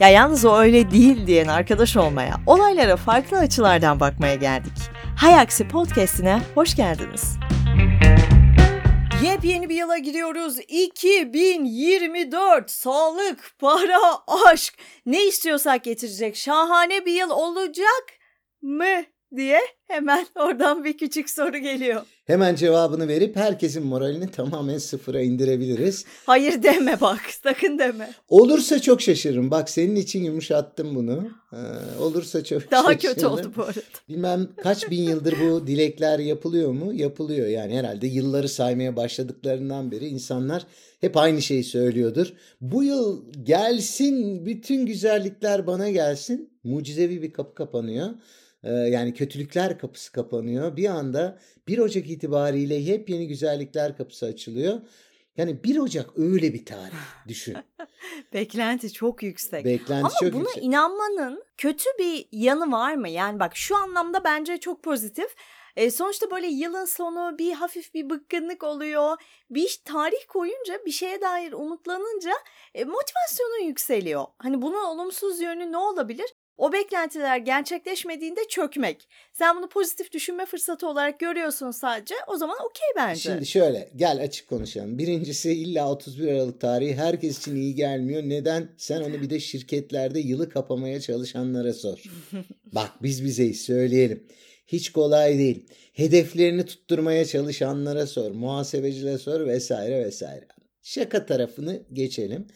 Ya yalnız o öyle değil diyen arkadaş olmaya, olaylara farklı açılardan bakmaya geldik. Hayaksi Podcast'ine hoş geldiniz. Yepyeni bir yıla giriyoruz. 2024. Sağlık, para, aşk. Ne istiyorsak getirecek şahane bir yıl olacak mı diye hemen oradan bir küçük soru geliyor. Hemen cevabını verip herkesin moralini tamamen sıfıra indirebiliriz. Hayır deme bak sakın deme. Olursa çok şaşırırım. Bak senin için yumuşattım bunu. Ee, olursa çok Daha şaşırırım. kötü oldu bu arada. Bilmem kaç bin yıldır bu dilekler yapılıyor mu? Yapılıyor yani herhalde yılları saymaya başladıklarından beri insanlar hep aynı şeyi söylüyordur. Bu yıl gelsin bütün güzellikler bana gelsin. Mucizevi bir kapı kapanıyor. Yani kötülükler kapısı kapanıyor. Bir anda 1 Ocak itibariyle yepyeni güzellikler kapısı açılıyor. Yani 1 Ocak öyle bir tarih düşün. Beklenti çok yüksek. Beklenti Ama çok buna yüksek. inanmanın kötü bir yanı var mı? Yani bak şu anlamda bence çok pozitif. E, sonuçta böyle yılın sonu bir hafif bir bıkkınlık oluyor. Bir tarih koyunca bir şeye dair umutlanınca e, motivasyonun yükseliyor. Hani bunun olumsuz yönü ne olabilir? O beklentiler gerçekleşmediğinde çökmek. Sen bunu pozitif düşünme fırsatı olarak görüyorsun sadece. O zaman okey bence. Şimdi şöyle gel açık konuşalım. Birincisi illa 31 Aralık tarihi herkes için iyi gelmiyor. Neden? Sen onu bir de şirketlerde yılı kapamaya çalışanlara sor. Bak biz bizeyiz söyleyelim. Hiç kolay değil. Hedeflerini tutturmaya çalışanlara sor. Muhasebecilere sor vesaire vesaire. Şaka tarafını geçelim.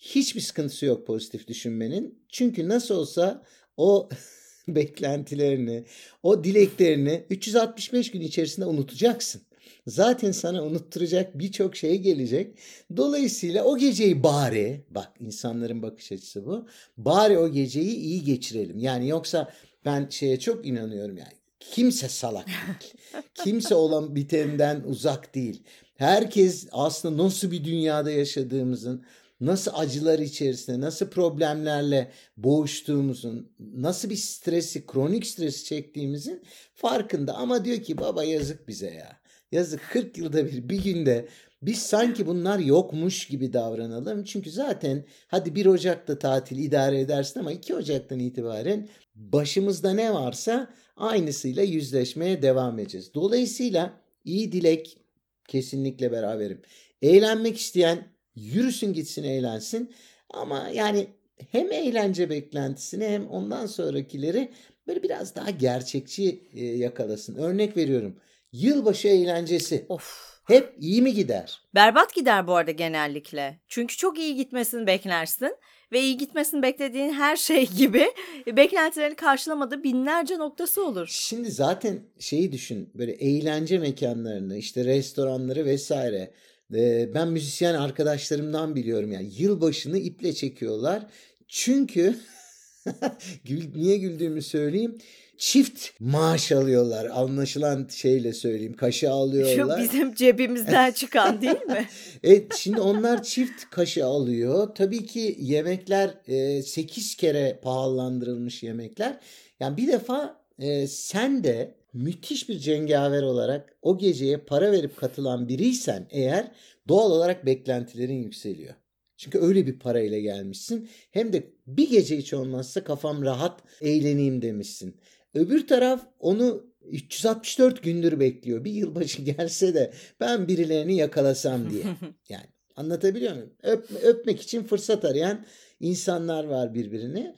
Hiçbir sıkıntısı yok pozitif düşünmenin. Çünkü nasıl olsa o beklentilerini, o dileklerini 365 gün içerisinde unutacaksın. Zaten sana unutturacak birçok şey gelecek. Dolayısıyla o geceyi bari, bak insanların bakış açısı bu. Bari o geceyi iyi geçirelim. Yani yoksa ben şeye çok inanıyorum yani. Kimse salak değil. Kimse olan bitenden uzak değil. Herkes aslında nasıl bir dünyada yaşadığımızın, nasıl acılar içerisinde, nasıl problemlerle boğuştuğumuzun, nasıl bir stresi, kronik stresi çektiğimizin farkında. Ama diyor ki baba yazık bize ya. Yazık 40 yılda bir bir günde biz sanki bunlar yokmuş gibi davranalım. Çünkü zaten hadi 1 Ocak'ta tatil idare edersin ama 2 Ocak'tan itibaren başımızda ne varsa aynısıyla yüzleşmeye devam edeceğiz. Dolayısıyla iyi dilek kesinlikle beraberim. Eğlenmek isteyen yürüsün gitsin eğlensin ama yani hem eğlence beklentisini hem ondan sonrakileri böyle biraz daha gerçekçi e, yakalasın. Örnek veriyorum. Yılbaşı eğlencesi. Of. Hep iyi mi gider? Berbat gider bu arada genellikle. Çünkü çok iyi gitmesini beklersin ve iyi gitmesini beklediğin her şey gibi beklentilerini karşılamadığı binlerce noktası olur. Şimdi zaten şeyi düşün böyle eğlence mekanlarını işte restoranları vesaire e, ben müzisyen arkadaşlarımdan biliyorum yani yılbaşını iple çekiyorlar. Çünkü niye güldüğümü söyleyeyim. Çift maaş alıyorlar. Anlaşılan şeyle söyleyeyim. Kaşı Şu alıyorlar. bizim cebimizden çıkan değil mi? Evet şimdi onlar çift kaşı alıyor. Tabii ki yemekler 8 kere pahalandırılmış yemekler. Yani bir defa e, sen de müthiş bir cengaver olarak o geceye para verip katılan biriysen eğer doğal olarak beklentilerin yükseliyor. Çünkü öyle bir parayla gelmişsin. Hem de bir gece hiç olmazsa kafam rahat eğleneyim demişsin. Öbür taraf onu 364 gündür bekliyor. Bir yılbaşı gelse de ben birilerini yakalasam diye. Yani anlatabiliyor muyum? Öp, öpmek için fırsat arayan insanlar var birbirini.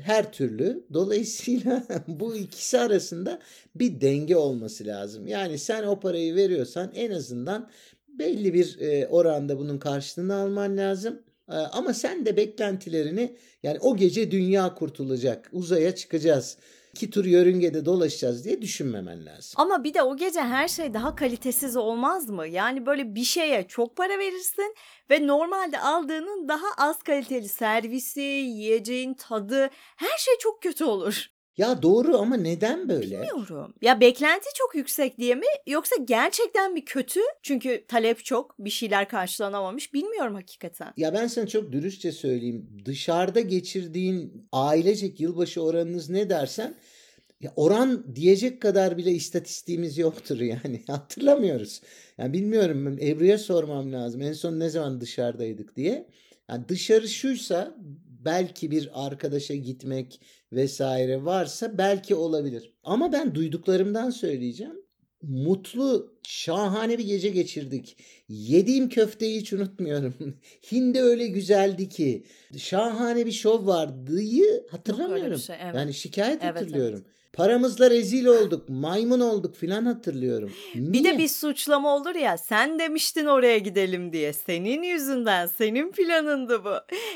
Her türlü. Dolayısıyla bu ikisi arasında bir denge olması lazım. Yani sen o parayı veriyorsan en azından belli bir e, oranda bunun karşılığını alman lazım. E, ama sen de beklentilerini yani o gece dünya kurtulacak, uzaya çıkacağız, iki tur yörüngede dolaşacağız diye düşünmemen lazım. Ama bir de o gece her şey daha kalitesiz olmaz mı? Yani böyle bir şeye çok para verirsin ve normalde aldığının daha az kaliteli servisi, yiyeceğin tadı her şey çok kötü olur. Ya doğru ama neden böyle? Bilmiyorum. Ya beklenti çok yüksek diye mi yoksa gerçekten bir kötü? Çünkü talep çok, bir şeyler karşılanamamış. Bilmiyorum hakikaten. Ya ben sana çok dürüstçe söyleyeyim. Dışarıda geçirdiğin ailecek yılbaşı oranınız ne dersen ya oran diyecek kadar bile istatistiğimiz yoktur yani. Hatırlamıyoruz. Yani bilmiyorum Ebru'ya sormam lazım. En son ne zaman dışarıdaydık diye. Yani dışarı şuysa belki bir arkadaşa gitmek vesaire varsa belki olabilir. Ama ben duyduklarımdan söyleyeceğim. Mutlu, şahane bir gece geçirdik. Yediğim köfteyi hiç unutmuyorum. Hindi öyle güzeldi ki. Şahane bir şov vardıyı hatırlamıyorum. şey, evet. Yani şikayet Evet, hatırlıyorum. Paramızla rezil olduk, maymun olduk filan hatırlıyorum. Bir de Niye? bir suçlama olur ya sen demiştin oraya gidelim diye. Senin yüzünden senin planındı bu.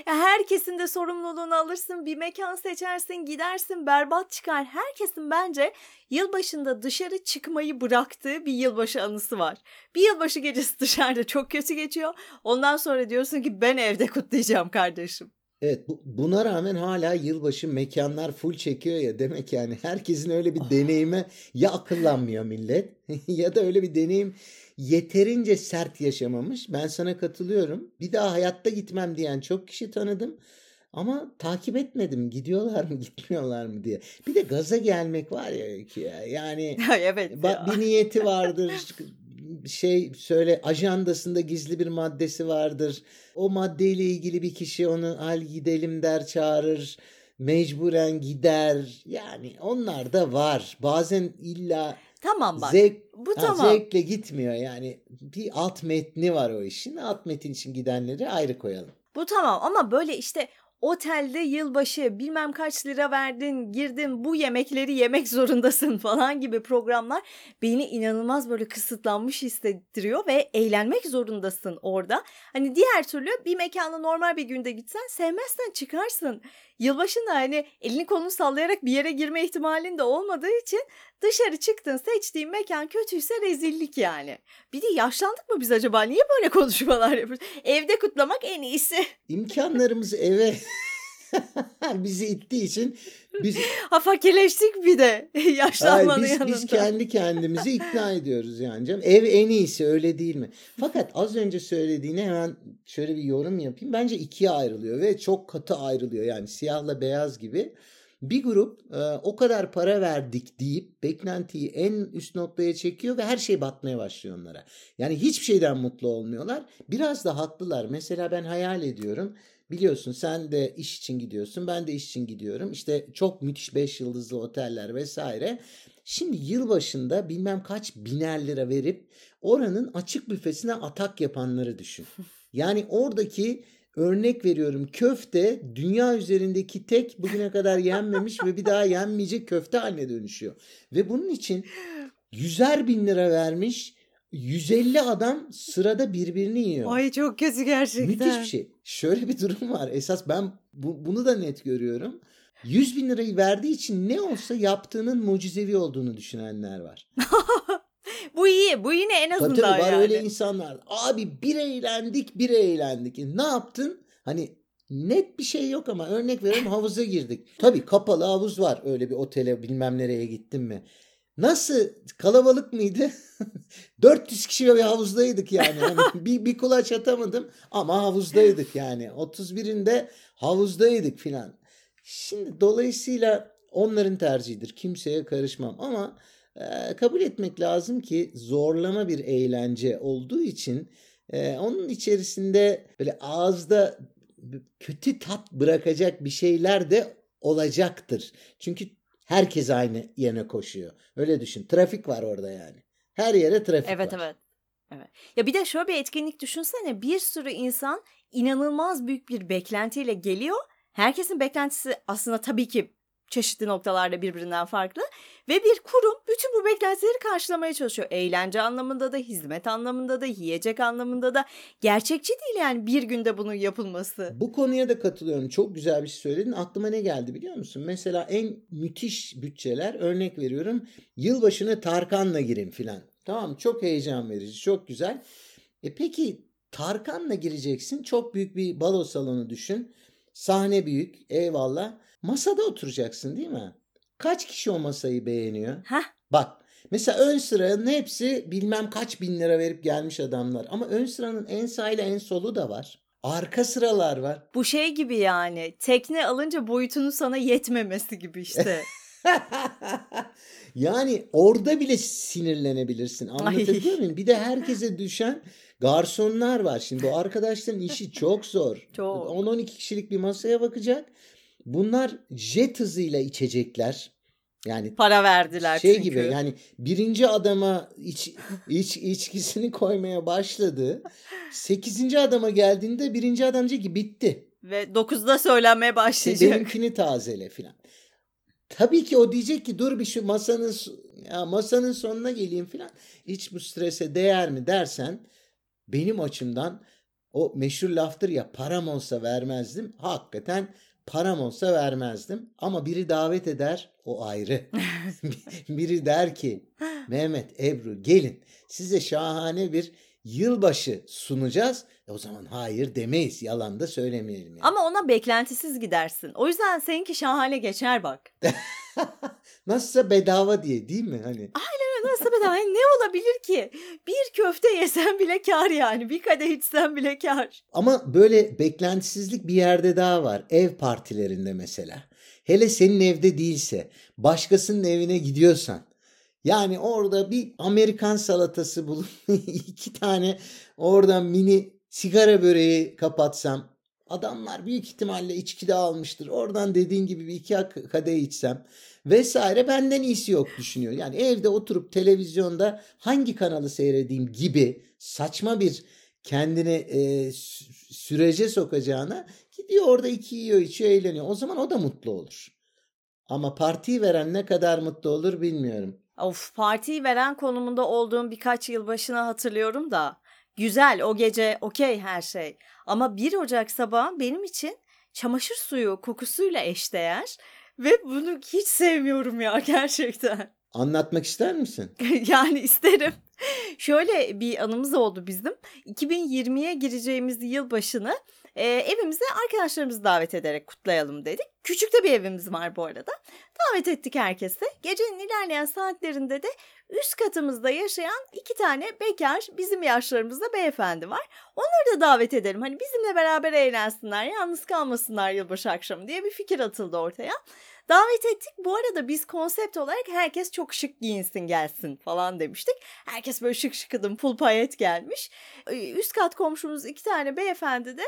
Ya herkesin de sorumluluğunu alırsın bir mekan seçersin gidersin berbat çıkar. Herkesin bence yılbaşında dışarı çıkmayı bıraktığı bir yılbaşı anısı var. Bir yılbaşı gecesi dışarıda çok kötü geçiyor. Ondan sonra diyorsun ki ben evde kutlayacağım kardeşim. Evet bu- buna rağmen hala yılbaşı mekanlar full çekiyor ya demek yani herkesin öyle bir deneyime ya akıllanmıyor millet ya da öyle bir deneyim yeterince sert yaşamamış. Ben sana katılıyorum. Bir daha hayatta gitmem diyen çok kişi tanıdım. Ama takip etmedim gidiyorlar mı gitmiyorlar mı diye. Bir de gaza gelmek var ya ki ya. Yani evet Ba- ya. bir niyeti vardır. Şey söyle ajandasında gizli bir maddesi vardır. O maddeyle ilgili bir kişi onu al gidelim der çağırır. Mecburen gider. Yani onlar da var. Bazen illa Tamam bak zevk, bu ha, tamam. zevkle gitmiyor. Yani bir alt metni var o işin. Alt metin için gidenleri ayrı koyalım. Bu tamam ama böyle işte otelde yılbaşı bilmem kaç lira verdin girdin bu yemekleri yemek zorundasın falan gibi programlar beni inanılmaz böyle kısıtlanmış hissettiriyor ve eğlenmek zorundasın orada. Hani diğer türlü bir mekana normal bir günde gitsen sevmezsen çıkarsın. Yılbaşında hani elini kolunu sallayarak bir yere girme ihtimalin de olmadığı için dışarı çıktın seçtiğin mekan kötüyse rezillik yani. Bir de yaşlandık mı biz acaba? Niye böyle konuşmalar yapıyoruz? Evde kutlamak en iyisi. İmkanlarımızı eve bizi ittiği için biz Ha fakirleştik bir de Hayır, yaşlanmanın biz, yanında. biz kendi kendimizi ikna ediyoruz yani canım. Ev en iyisi öyle değil mi? Fakat az önce söylediğine hemen şöyle bir yorum yapayım. Bence ikiye ayrılıyor ve çok katı ayrılıyor. Yani siyahla beyaz gibi. Bir grup e, o kadar para verdik deyip beklentiyi en üst noktaya çekiyor ve her şey batmaya başlıyor onlara. Yani hiçbir şeyden mutlu olmuyorlar. Biraz da haklılar. Mesela ben hayal ediyorum. Biliyorsun sen de iş için gidiyorsun. Ben de iş için gidiyorum. İşte çok müthiş 5 yıldızlı oteller vesaire. Şimdi yılbaşında bilmem kaç biner lira verip oranın açık büfesine atak yapanları düşün. Yani oradaki örnek veriyorum köfte dünya üzerindeki tek bugüne kadar yenmemiş ve bir daha yenmeyecek köfte haline dönüşüyor. Ve bunun için yüzer bin lira vermiş 150 adam sırada birbirini yiyor. Ay çok kötü gerçekten. Müthiş bir şey. Şöyle bir durum var. Esas ben bu- bunu da net görüyorum. 100 bin lirayı verdiği için ne olsa yaptığının mucizevi olduğunu düşünenler var. Bu iyi. Bu yine en Tabii azından tabii var yani. öyle insanlar. Abi bir eğlendik bir eğlendik. E, Ne yaptın? Hani net bir şey yok ama örnek veriyorum havuza girdik. Tabii kapalı havuz var. Öyle bir otele bilmem nereye gittin mi? Nasıl kalabalık mıydı? 400 kişi bir havuzdaydık yani. Hani bir, bir kulaç atamadım ama havuzdaydık yani. 31'inde havuzdaydık filan. Şimdi dolayısıyla onların tercihidir. Kimseye karışmam ama e, kabul etmek lazım ki zorlama bir eğlence olduğu için e, onun içerisinde böyle ağızda kötü tat bırakacak bir şeyler de olacaktır. Çünkü herkes aynı yöne koşuyor. Öyle düşün. Trafik var orada yani. Her yere trafik Evet var. evet. Evet. Ya bir de şöyle bir etkinlik düşünsene. Bir sürü insan inanılmaz büyük bir beklentiyle geliyor. Herkesin beklentisi aslında tabii ki çeşitli noktalarda birbirinden farklı ve bir kurum bütün bu beklentileri karşılamaya çalışıyor. Eğlence anlamında da, hizmet anlamında da, yiyecek anlamında da gerçekçi değil yani bir günde bunun yapılması. Bu konuya da katılıyorum. Çok güzel bir şey söyledin. Aklıma ne geldi biliyor musun? Mesela en müthiş bütçeler örnek veriyorum. Yılbaşını Tarkan'la girin filan. Tamam çok heyecan verici, çok güzel. E peki Tarkan'la gireceksin. Çok büyük bir balo salonu düşün. Sahne büyük, eyvallah. Masada oturacaksın değil mi? Kaç kişi o masayı beğeniyor? Heh. Bak mesela ön sıranın hepsi bilmem kaç bin lira verip gelmiş adamlar. Ama ön sıranın en sağ ile en solu da var. Arka sıralar var. Bu şey gibi yani tekne alınca boyutunun sana yetmemesi gibi işte. yani orada bile sinirlenebilirsin. Anlatabiliyor muyum? Bir de herkese düşen garsonlar var. Şimdi o arkadaşların işi çok zor. Çok. 10-12 kişilik bir masaya bakacak. Bunlar jet hızıyla içecekler. Yani para verdiler şey çünkü. gibi yani birinci adama iç, iç içkisini koymaya başladı. Sekizinci adama geldiğinde birinci adam diyecek ki bitti. Ve 9'da söylenmeye başlayacak. Benimkini tazele filan. Tabii ki o diyecek ki dur bir şu masanın ya masanın sonuna geleyim filan. Hiç bu strese değer mi dersen benim açımdan o meşhur laftır ya param olsa vermezdim. Hakikaten param olsa vermezdim. Ama biri davet eder o ayrı. biri der ki Mehmet, Ebru gelin size şahane bir yılbaşı sunacağız. E o zaman hayır demeyiz. Yalan da söylemeyelim. Yani. Ama ona beklentisiz gidersin. O yüzden seninki şahane geçer bak. Nasılsa bedava diye değil mi? Hani Aynen nasıl bedava? Yani ne olabilir ki? Bir köfte yesen bile kar yani. Bir kadeh içsen bile kar. Ama böyle beklentisizlik bir yerde daha var. Ev partilerinde mesela. Hele senin evde değilse, başkasının evine gidiyorsan. Yani orada bir Amerikan salatası bulup iki tane oradan mini sigara böreği kapatsam adamlar büyük ihtimalle içki de almıştır. Oradan dediğin gibi bir iki kadeh içsem vesaire benden iyisi yok düşünüyor. Yani evde oturup televizyonda hangi kanalı seyredeyim gibi saçma bir kendini e, sürece sokacağına gidiyor orada iki yiyor içiyor eğleniyor. O zaman o da mutlu olur. Ama partiyi veren ne kadar mutlu olur bilmiyorum. Of partiyi veren konumunda olduğum birkaç yıl başına hatırlıyorum da. Güzel o gece okey her şey. Ama 1 Ocak sabahı benim için çamaşır suyu kokusuyla eşdeğer. Ve bunu hiç sevmiyorum ya gerçekten. Anlatmak ister misin? yani isterim. Şöyle bir anımız oldu bizim. 2020'ye gireceğimiz yılbaşını e, evimize arkadaşlarımızı davet ederek kutlayalım dedik. Küçük de bir evimiz var bu arada. Davet ettik herkese. Gecenin ilerleyen saatlerinde de üst katımızda yaşayan iki tane bekar bizim yaşlarımızda beyefendi var. Onları da davet edelim. Hani bizimle beraber eğlensinler, yalnız kalmasınlar yılbaşı akşamı diye bir fikir atıldı ortaya. Davet ettik. Bu arada biz konsept olarak herkes çok şık giyinsin gelsin falan demiştik. Herkes böyle şık şıkıdım full payet gelmiş. Üst kat komşumuz iki tane beyefendi de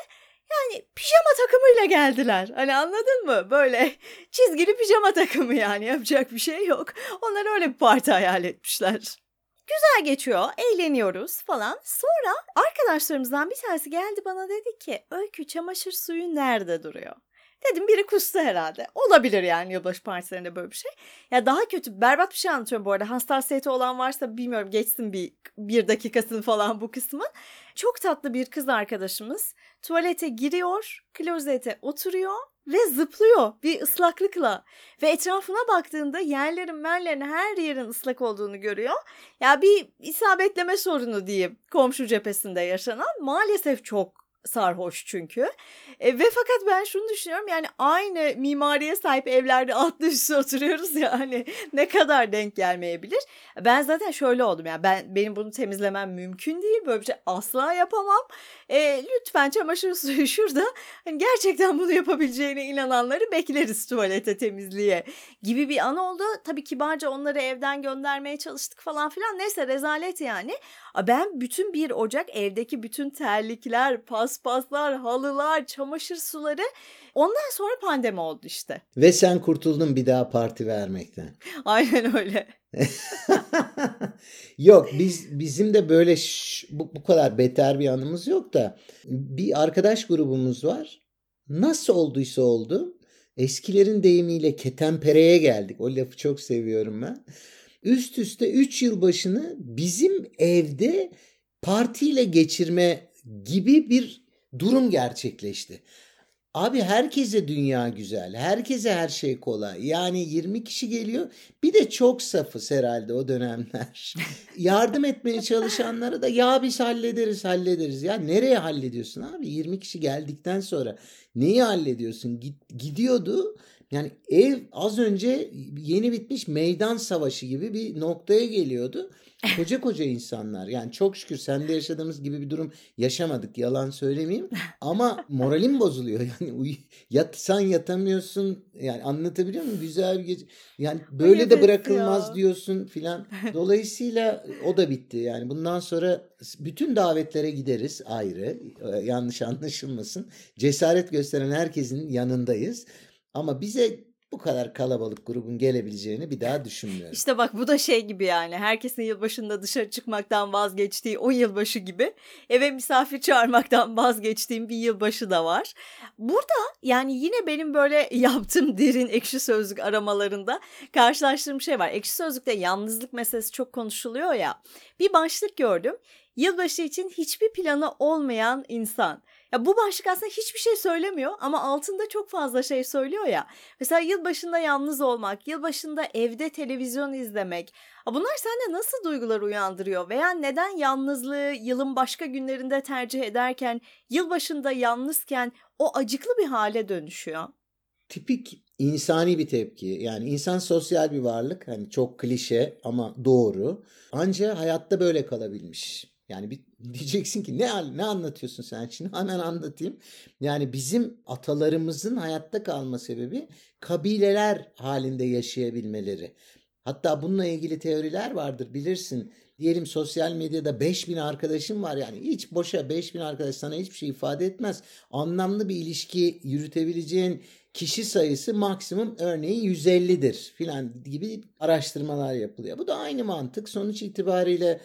yani pijama takımıyla geldiler. Hani anladın mı? Böyle çizgili pijama takımı yani yapacak bir şey yok. Onlar öyle bir parti hayal etmişler. Güzel geçiyor, eğleniyoruz falan. Sonra arkadaşlarımızdan bir tanesi geldi bana dedi ki Öykü çamaşır suyu nerede duruyor? Dedim biri kustu herhalde. Olabilir yani yılbaşı partilerinde böyle bir şey. Ya daha kötü berbat bir şey anlatıyorum bu arada. Hassasiyeti olan varsa bilmiyorum geçsin bir, bir dakikasını falan bu kısmın. Çok tatlı bir kız arkadaşımız tuvalete giriyor, klozete oturuyor ve zıplıyor bir ıslaklıkla. Ve etrafına baktığında yerlerin merlerin her yerin ıslak olduğunu görüyor. Ya bir isabetleme sorunu diyeyim komşu cephesinde yaşanan. Maalesef çok sarhoş çünkü. E, ve fakat ben şunu düşünüyorum yani aynı mimariye sahip evlerde altlı üstü oturuyoruz ya hani ne kadar denk gelmeyebilir. Ben zaten şöyle oldum yani ben benim bunu temizlemem mümkün değil böyle bir şey asla yapamam. E, lütfen çamaşır suyu şurada hani gerçekten bunu yapabileceğine inananları bekleriz tuvalete temizliğe gibi bir an oldu. Tabii kibarca onları evden göndermeye çalıştık falan filan neyse rezalet yani. Ben bütün bir Ocak evdeki bütün terlikler, paspaslar, halılar, çamaşır suları ondan sonra pandemi oldu işte. Ve sen kurtuldun bir daha parti vermekten. Aynen öyle. yok biz bizim de böyle şş, bu, bu kadar beter bir anımız yok da bir arkadaş grubumuz var. Nasıl olduysa oldu. Eskilerin deyimiyle ketempereye geldik. O lafı çok seviyorum ben üst üste 3 yıl başını bizim evde partiyle geçirme gibi bir durum gerçekleşti. Abi herkese dünya güzel. Herkese her şey kolay. Yani 20 kişi geliyor. Bir de çok safız herhalde o dönemler. Yardım etmeye çalışanlara da ya biz hallederiz hallederiz. Ya nereye hallediyorsun abi? 20 kişi geldikten sonra neyi hallediyorsun? Gidiyordu. Yani ev az önce yeni bitmiş meydan savaşı gibi bir noktaya geliyordu. Koca koca insanlar. Yani çok şükür sende yaşadığımız gibi bir durum yaşamadık. Yalan söylemeyeyim. Ama moralim bozuluyor. Yani uy- yatsan yatamıyorsun. Yani anlatabiliyor muyum? Güzel bir gece. Yani böyle Evet de bırakılmaz ya. diyorsun filan. Dolayısıyla o da bitti. Yani bundan sonra bütün davetlere gideriz ayrı. Yanlış anlaşılmasın. Cesaret gösteren herkesin yanındayız. Ama bize bu kadar kalabalık grubun gelebileceğini bir daha düşünmüyorum. İşte bak bu da şey gibi yani herkesin yılbaşında dışarı çıkmaktan vazgeçtiği o yılbaşı gibi eve misafir çağırmaktan vazgeçtiğim bir yılbaşı da var. Burada yani yine benim böyle yaptığım derin ekşi sözlük aramalarında karşılaştığım şey var. Ekşi sözlükte yalnızlık meselesi çok konuşuluyor ya. Bir başlık gördüm. Yılbaşı için hiçbir planı olmayan insan. Ya bu başlık aslında hiçbir şey söylemiyor ama altında çok fazla şey söylüyor ya. Mesela yılbaşında yalnız olmak, yılbaşında evde televizyon izlemek. Bunlar sende nasıl duygular uyandırıyor veya neden yalnızlığı yılın başka günlerinde tercih ederken yılbaşında yalnızken o acıklı bir hale dönüşüyor? tipik insani bir tepki. Yani insan sosyal bir varlık. Hani çok klişe ama doğru. Ancak hayatta böyle kalabilmiş. Yani bir, diyeceksin ki ne ne anlatıyorsun sen şimdi? Hemen anlatayım. Yani bizim atalarımızın hayatta kalma sebebi kabileler halinde yaşayabilmeleri. Hatta bununla ilgili teoriler vardır bilirsin. Diyelim sosyal medyada 5000 arkadaşım var yani hiç boşa 5000 arkadaş sana hiçbir şey ifade etmez. Anlamlı bir ilişki yürütebileceğin kişi sayısı maksimum örneğin 150'dir filan gibi araştırmalar yapılıyor. Bu da aynı mantık. Sonuç itibariyle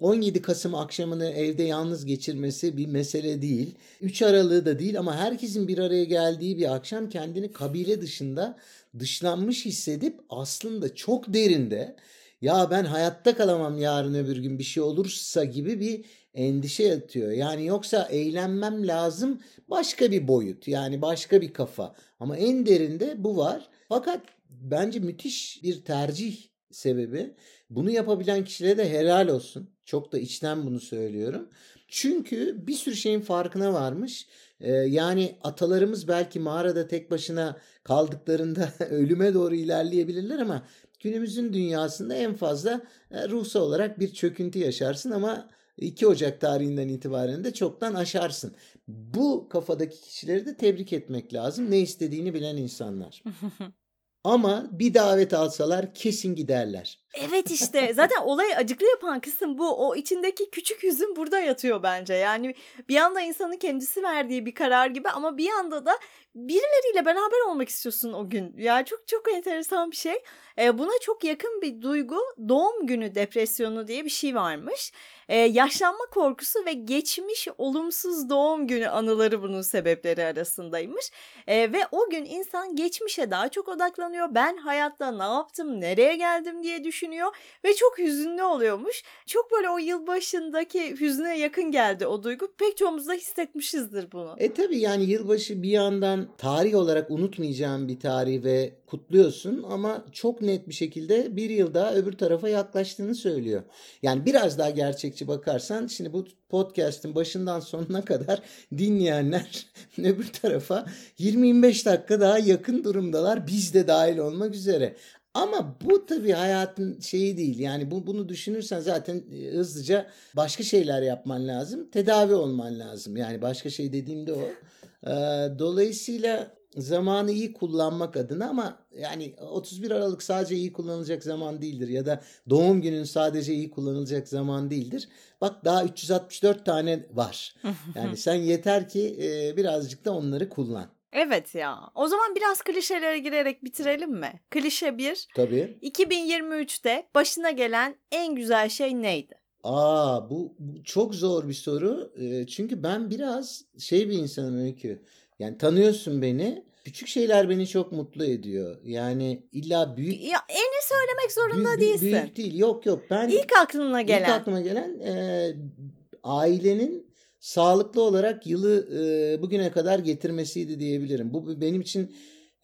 17 Kasım akşamını evde yalnız geçirmesi bir mesele değil. 3 Aralık'ı da değil ama herkesin bir araya geldiği bir akşam kendini kabile dışında dışlanmış hissedip aslında çok derinde ya ben hayatta kalamam yarın öbür gün bir şey olursa gibi bir endişe yatıyor. Yani yoksa eğlenmem lazım başka bir boyut yani başka bir kafa. Ama en derinde bu var. Fakat bence müthiş bir tercih sebebi. Bunu yapabilen kişilere de helal olsun. Çok da içten bunu söylüyorum. Çünkü bir sürü şeyin farkına varmış. Ee, yani atalarımız belki mağarada tek başına kaldıklarında ölüme doğru ilerleyebilirler ama günümüzün dünyasında en fazla e, ruhsal olarak bir çöküntü yaşarsın ama 2 Ocak tarihinden itibaren de çoktan aşarsın. Bu kafadaki kişileri de tebrik etmek lazım. Ne istediğini bilen insanlar. Ama bir davet alsalar kesin giderler. Evet işte zaten olayı acıklı yapan kısım bu. O içindeki küçük hüzün burada yatıyor bence. Yani bir yanda insanın kendisi verdiği bir karar gibi ama bir yanda da birileriyle beraber olmak istiyorsun o gün. Ya çok çok enteresan bir şey. Ee, buna çok yakın bir duygu doğum günü depresyonu diye bir şey varmış. Ee, yaşlanma korkusu ve geçmiş olumsuz doğum günü anıları bunun sebepleri arasındaymış. Ee, ve o gün insan geçmişe daha çok odaklanıyor. Ben hayatta ne yaptım, nereye geldim diye düşünüyor ve çok hüzünlü oluyormuş. Çok böyle o yılbaşındaki hüzne yakın geldi o duygu. Pek çoğumuz da hissetmişizdir bunu. E tabi yani yılbaşı bir yandan tarih olarak unutmayacağım bir tarih ve kutluyorsun ama çok net bir şekilde bir yıl daha öbür tarafa yaklaştığını söylüyor. Yani biraz daha gerçekçi bakarsan şimdi bu podcast'in başından sonuna kadar dinleyenler öbür tarafa 20-25 dakika daha yakın durumdalar biz de dahil olmak üzere. Ama bu tabii hayatın şeyi değil. Yani bu bunu düşünürsen zaten e, hızlıca başka şeyler yapman lazım. Tedavi olman lazım. Yani başka şey dediğimde o. Ee, dolayısıyla zamanı iyi kullanmak adına ama yani 31 Aralık sadece iyi kullanılacak zaman değildir ya da doğum günün sadece iyi kullanılacak zaman değildir. Bak daha 364 tane var. Yani sen yeter ki e, birazcık da onları kullan. Evet ya. O zaman biraz klişelere girerek bitirelim mi? Klişe 1. Tabii. 2023'te başına gelen en güzel şey neydi? Aa bu, bu çok zor bir soru. E, çünkü ben biraz şey bir insanım Öykü. Yani tanıyorsun beni. Küçük şeyler beni çok mutlu ediyor. Yani illa büyük Ya eni söylemek zorunda büyük, değilsin. büyük değil. Yok yok. Ben İlk aklına ilk gelen. aklıma gelen e, ailenin sağlıklı olarak yılı e, bugüne kadar getirmesiydi diyebilirim. Bu benim için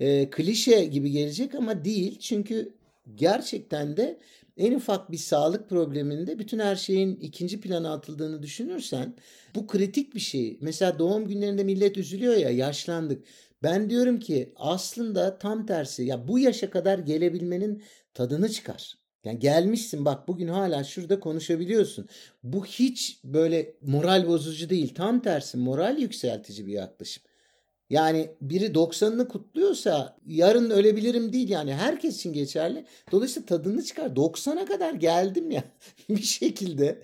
e, klişe gibi gelecek ama değil. Çünkü gerçekten de en ufak bir sağlık probleminde bütün her şeyin ikinci plana atıldığını düşünürsen bu kritik bir şey. Mesela doğum günlerinde millet üzülüyor ya yaşlandık. Ben diyorum ki aslında tam tersi ya bu yaşa kadar gelebilmenin tadını çıkar. Yani gelmişsin bak bugün hala şurada konuşabiliyorsun. Bu hiç böyle moral bozucu değil. Tam tersi moral yükseltici bir yaklaşım. Yani biri 90'ını kutluyorsa yarın ölebilirim değil yani herkes için geçerli. Dolayısıyla tadını çıkar. 90'a kadar geldim ya bir şekilde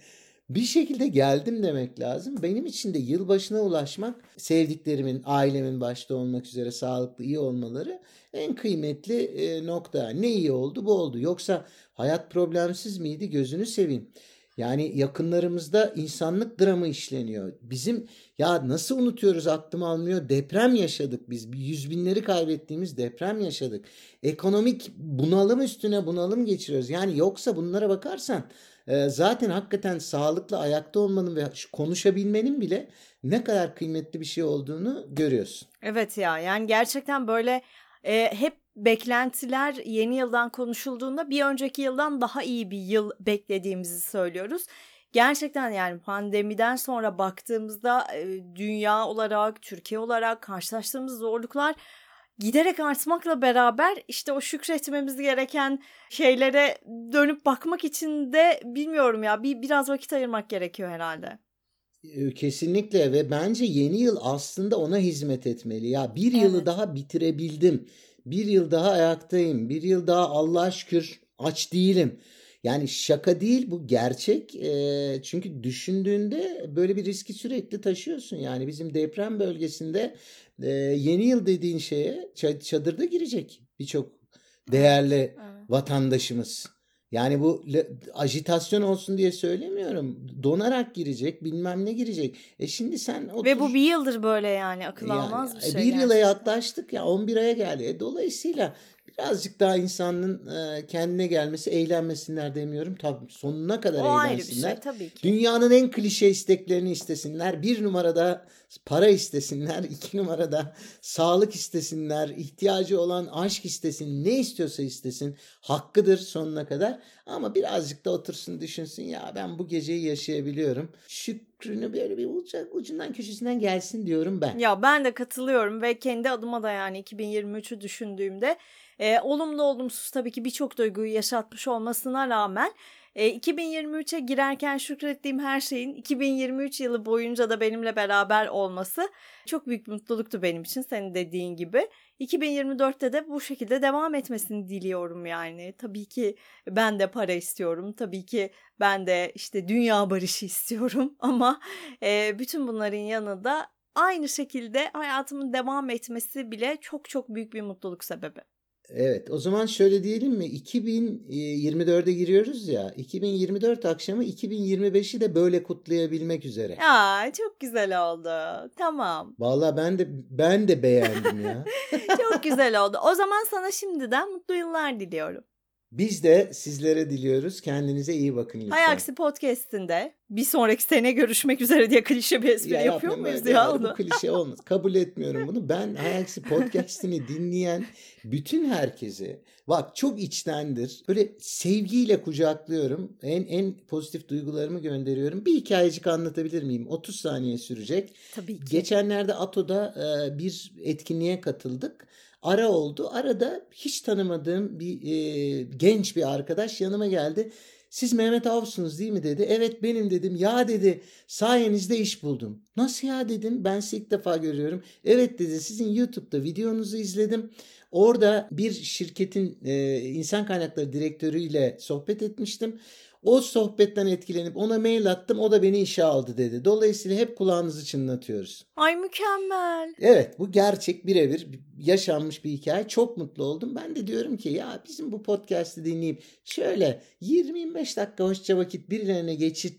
bir şekilde geldim demek lazım. Benim için de yılbaşına ulaşmak sevdiklerimin, ailemin başta olmak üzere sağlıklı, iyi olmaları en kıymetli e, nokta. Ne iyi oldu bu oldu. Yoksa hayat problemsiz miydi gözünü seveyim. Yani yakınlarımızda insanlık dramı işleniyor. Bizim ya nasıl unutuyoruz aklım almıyor. Deprem yaşadık biz. Yüz binleri kaybettiğimiz deprem yaşadık. Ekonomik bunalım üstüne bunalım geçiriyoruz. Yani yoksa bunlara bakarsan e, zaten hakikaten sağlıklı ayakta olmanın ve konuşabilmenin bile ne kadar kıymetli bir şey olduğunu görüyorsun. Evet ya yani gerçekten böyle e, hep beklentiler yeni yıldan konuşulduğunda bir önceki yıldan daha iyi bir yıl beklediğimizi söylüyoruz. Gerçekten yani pandemiden sonra baktığımızda dünya olarak, Türkiye olarak karşılaştığımız zorluklar giderek artmakla beraber işte o şükretmemiz gereken şeylere dönüp bakmak için de bilmiyorum ya bir biraz vakit ayırmak gerekiyor herhalde. Kesinlikle ve bence yeni yıl aslında ona hizmet etmeli. Ya bir evet. yılı daha bitirebildim bir yıl daha ayaktayım. Bir yıl daha Allah'a şükür aç değilim. Yani şaka değil bu gerçek. E, çünkü düşündüğünde böyle bir riski sürekli taşıyorsun. Yani bizim deprem bölgesinde e, yeni yıl dediğin şeye çadırda girecek birçok değerli evet. vatandaşımız. Yani bu ajitasyon olsun diye söylemiyorum. Donarak girecek, bilmem ne girecek. E şimdi sen otur... Ve bu bir yıldır böyle yani akıl yani, almaz bir e, şey. Bir gerçekten. yıla yaklaştık ya 11 aya geldi. E, dolayısıyla birazcık daha insanın kendine gelmesi, eğlenmesinler demiyorum. Tabii sonuna kadar o eğlensinler. Ayrı bir şey, tabii ki. Dünyanın en klişe isteklerini istesinler. Bir numarada para istesinler. iki numarada sağlık istesinler. ihtiyacı olan aşk istesin. Ne istiyorsa istesin. Hakkıdır sonuna kadar. Ama birazcık da otursun düşünsün ya ben bu geceyi yaşayabiliyorum. Şükrünü böyle bir ucak, ucundan köşesinden gelsin diyorum ben. Ya ben de katılıyorum ve kendi adıma da yani 2023'ü düşündüğümde e, olumlu olumsuz tabii ki birçok duyguyu yaşatmış olmasına rağmen e, 2023'e girerken şükrettiğim her şeyin 2023 yılı boyunca da benimle beraber olması çok büyük mutluluktu benim için senin dediğin gibi. 2024'te de bu şekilde devam etmesini diliyorum yani. Tabii ki ben de para istiyorum. Tabii ki ben de işte dünya barışı istiyorum ama e, bütün bunların yanında aynı şekilde hayatımın devam etmesi bile çok çok büyük bir mutluluk sebebi. Evet o zaman şöyle diyelim mi 2024'e giriyoruz ya 2024 akşamı 2025'i de böyle kutlayabilmek üzere. Ya çok güzel oldu tamam. Valla ben de ben de beğendim ya. çok güzel oldu o zaman sana şimdiden mutlu yıllar diliyorum. Biz de sizlere diliyoruz. Kendinize iyi bakın lütfen. Hayaksi Podcast'inde bir sonraki sene görüşmek üzere diye klişe bir espri ya yapıyor muyuz ya? bu klişe olmaz. Kabul etmiyorum bunu. Ben Hayaksi Podcast'ini dinleyen bütün herkese bak çok içtendir. Böyle sevgiyle kucaklıyorum. En en pozitif duygularımı gönderiyorum. Bir hikayecik anlatabilir miyim? 30 saniye sürecek. Tabii ki. Geçenlerde Ato'da bir etkinliğe katıldık ara oldu. Arada hiç tanımadığım bir e, genç bir arkadaş yanıma geldi. Siz Mehmet Avsunuz değil mi dedi. Evet benim dedim. Ya dedi sayenizde iş buldum. Nasıl ya dedim ben sizi ilk defa görüyorum. Evet dedi sizin YouTube'da videonuzu izledim. Orada bir şirketin e, insan kaynakları direktörüyle sohbet etmiştim. O sohbetten etkilenip ona mail attım o da beni işe aldı dedi. Dolayısıyla hep kulağınızı çınlatıyoruz. Ay mükemmel. Evet bu gerçek birebir yaşanmış bir hikaye. Çok mutlu oldum. Ben de diyorum ki ya bizim bu podcast'i dinleyip şöyle 20-25 dakika hoşça vakit birilerine geçir,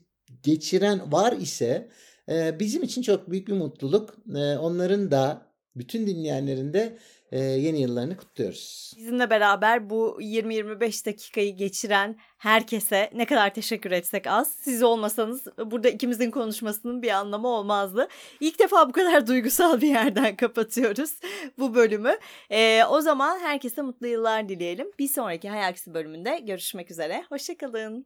geçiren var ise e, bizim için çok büyük bir mutluluk. E, onların da bütün dinleyenlerin de e, yeni yıllarını kutluyoruz. Bizimle beraber bu 20-25 dakikayı geçiren herkese ne kadar teşekkür etsek az. Siz olmasanız burada ikimizin konuşmasının bir anlamı olmazdı. İlk defa bu kadar duygusal bir yerden kapatıyoruz bu bölümü. E, o zaman herkese mutlu yıllar dileyelim. Bir sonraki Hayaksi bölümünde görüşmek üzere. Hoşçakalın.